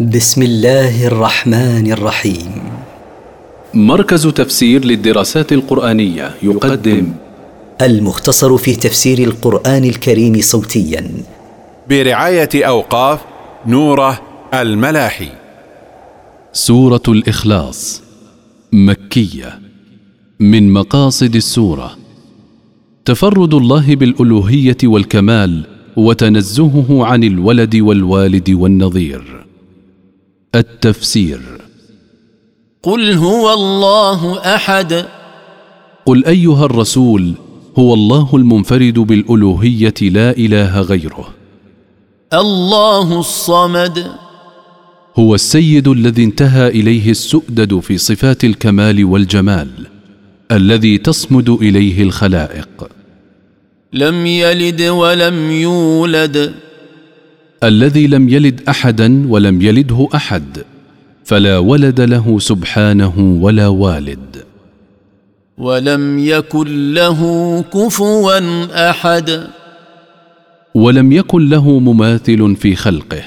بسم الله الرحمن الرحيم. مركز تفسير للدراسات القرآنية يقدم. المختصر في تفسير القرآن الكريم صوتيا. برعاية أوقاف نوره الملاحي. سورة الإخلاص. مكية. من مقاصد السورة. تفرد الله بالألوهية والكمال وتنزهه عن الولد والوالد والنظير. التفسير. قل هو الله أحد. قل أيها الرسول هو الله المنفرد بالألوهية لا إله غيره. الله الصمد. هو السيد الذي انتهى إليه السؤدد في صفات الكمال والجمال الذي تصمد إليه الخلائق. لم يلد ولم يولد. الذي لم يلد أحدا ولم يلده أحد فلا ولد له سبحانه ولا والد. ولم يكن له كفوا أحد. ولم يكن له مماثل في خلقه.